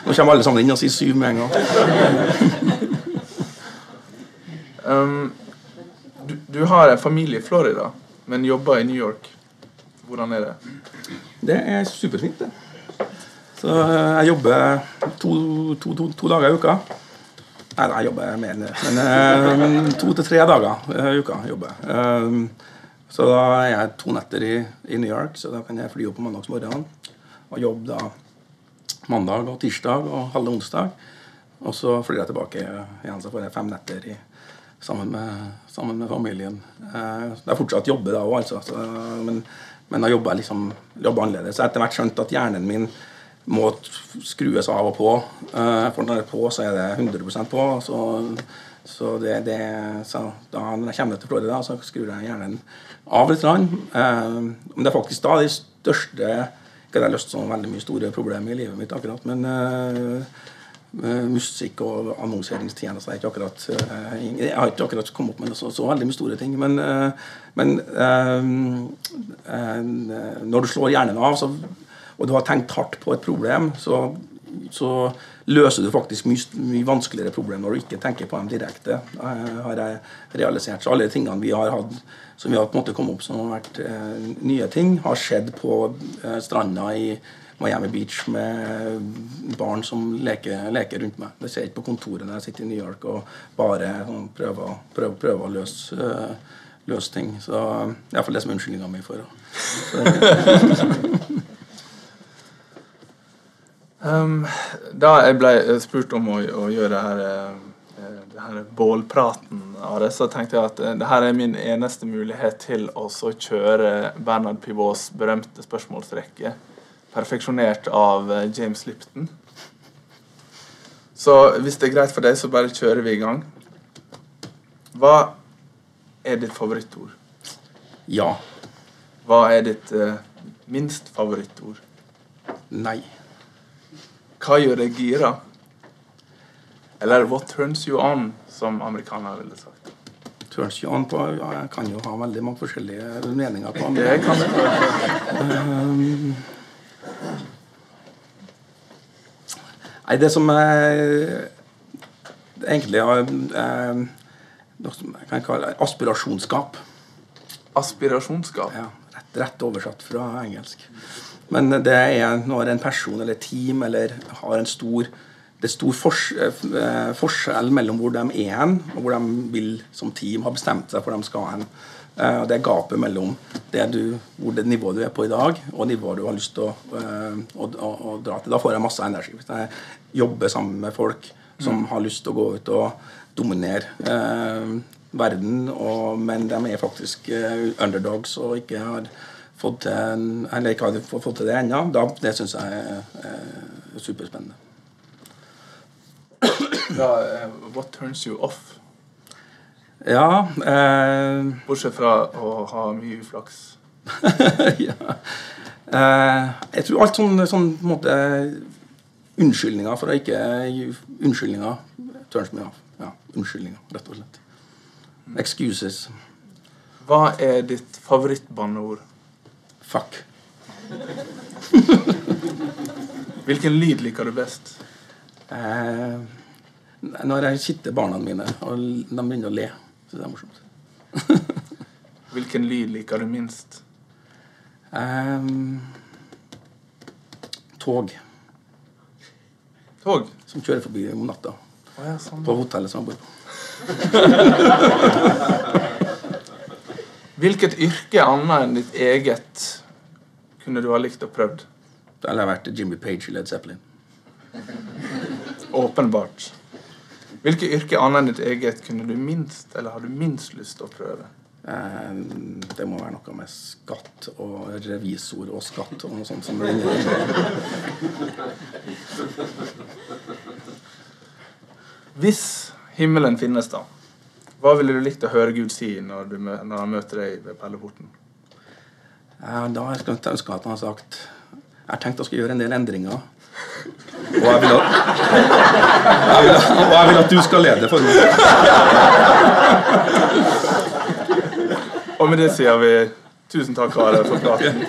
nå, kommer alle sammen inn og sier syv med en gang. um, du, du, har en familie i Florida, men jobber i New York. Hvordan er det? Det er superfint, det. Så eh, jeg jobber to, to, to, to dager i uka. Nei, jeg jobber mer enn det. Men eh, to til tre dager i uka jobber jeg. Så da er jeg to netter i, i, New York, så da kan jeg fly opp på mandagsmorgenen og jobbe da mandag og tirsdag og halve onsdag. Og så flyr jeg tilbake igjen, så får jeg fem netter i, sammen, med, sammen, med, familien. Eh, det er fortsatt jobbe da òg, altså. Så, men men da jobber jeg liksom, jobber annerledes. Så etter hvert skjønte at hjernen min må skrues av og på. Uh, for når det er på, så er det 100% på. Så, så, det, det, så da når jeg kommer til Florida, så skrur jeg hjernen av litt. Uh, men det er faktisk da de største Ikke at jeg har løst sånn veldig mye store problemer i livet mitt akkurat, men uh, musikk og annonseringstjenester. Jeg, akkurat, jeg har ikke akkurat kommet opp med så, så veldig mye store ting. Men, men når du slår hjernen av, så, og du har tenkt hardt på et problem, så, så løser du faktisk mye, mye, vanskeligere problem når du ikke tenker på dem direkte. har jeg realisert. Så alle tingene vi har hatt som vi har på en måte kommet opp som har vært eh, nye ting, har skjedd på eh, stranda i Miami Beach med barn som leker, leker rundt meg. Det skjer ikke på kontoret når jeg sitter i New York og bare sånn, prøver, prøver, prøver, å løse, øh, løse ting. Så det er iallfall det som er unnskyldninga mi for um, Da jeg ble spurt om å, å gjøre det her, eh, det her bålpraten, Are, så tenkte jeg at eh, det her er min eneste mulighet til å kjøre Bernard Pivots berømte spørsmålsrekke perfeksjonert av eh, James Lipton. Så hvis det er greit for deg, så bare kjører vi i gang. Hva er ditt favorittord? Ja. Hva er ditt uh, minst favorittord? Nei. Hva gjør deg gira? Eller 'what turns you on', som amerikanere ville sagt. Turns you on på ja, Jeg kan jo ha veldig mange forskjellige meninger på det. Kan det. um, Nei, det som jeg egentlig har, noe som jeg kan kalle aspirasjonsskap. Aspirasjonsskap? Ja, rett, rett, oversatt fra engelsk. Men det er når en person eller team eller har en stor det er stor eh, forskjell mellom hvor de er hen, og hvor de vil som team har bestemt seg for de skal hen. Uh, det er gapet mellom det, du, hvor det nivået du er på i dag, og nivået du har lyst til å, uh, å, å, å, dra til. Da får jeg masse energi. Hvis jeg jobber sammen med folk som mm. har lyst til å gå ut og dominere uh, verden, og, men de er faktisk underdogs og ikke har fått til, eller ikke har fått til det ennå, det syns jeg er superspennende. Ja, what turns you off? Ja. Eh, Bortsett fra å ha mye uflaks. ja. Eh, jeg tror alt sånn, sånn måte, Unnskyldninger for å ikke gi Unnskyldninger turns me off. Ja, unnskyldninger, rett og slett. Excuses. Hva er ditt favorittbanneord? Fuck. Hvilken lyd liker du best? Eh, når jeg kitter barna mine, og de begynner å le. Så det er morsomt. Hvilken lyd liker du minst? Eh, tog. Tog? Som kjører forbi om natta. Oh, ja, sånn. På hotellet som jeg bor på. Hvilket yrke annet enn ditt eget kunne du ha likt å prøvd? Det hadde vært Jimmy Page i Led Zeppelin. Åpenbart. Hvilke yrke annet enn ditt eget kunne du minst, eller har du minst lyst til å prøve? Eh, Det må være noe med skatt og revisor og skatt og noe sånt som blir inni Hvis himmelen finnes, da, hva ville du likt å høre Gud si når, du, når han møter deg ved perleporten? Da har jeg skulle ønske at han har sagt Jeg har tenkt å skulle gjøre en del endringer. Og jeg vil at, jeg vil, og jeg vil at du skal lede for meg. Og med det sier vi tusen takk, Are, for praten.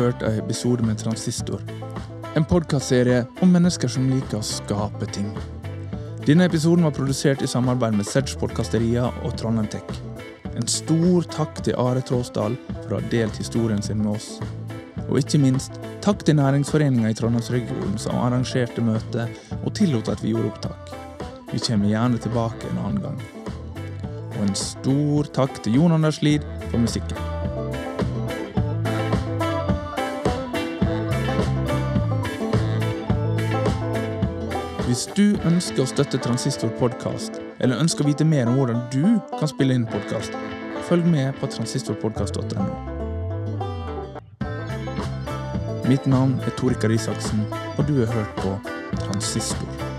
Hørt en episode med Transistor. En podkastserie om mennesker som liker å skape ting. Denne episoden var produsert i samarbeid med Sedge Podkasteria og Trondheim Tech. En stor takk til Are Tråsdal for å ha delt historien sin med oss. Og ikke minst takk til Næringsforeninga i Trondheimsregionen som arrangerte møtet og tillot at vi gjorde opptak. Vi kommer gjerne tilbake en annen gang. Og en stor takk til Jon Anders Lid for musikken. Hvis du ønsker å støtte Transistor podkast, eller ønsker å vite mer om hvordan du kan spille inn podkast, følg med på transistorpodkast.no. Mitt navn er Tore Isaksen, og du har hørt på Transistor.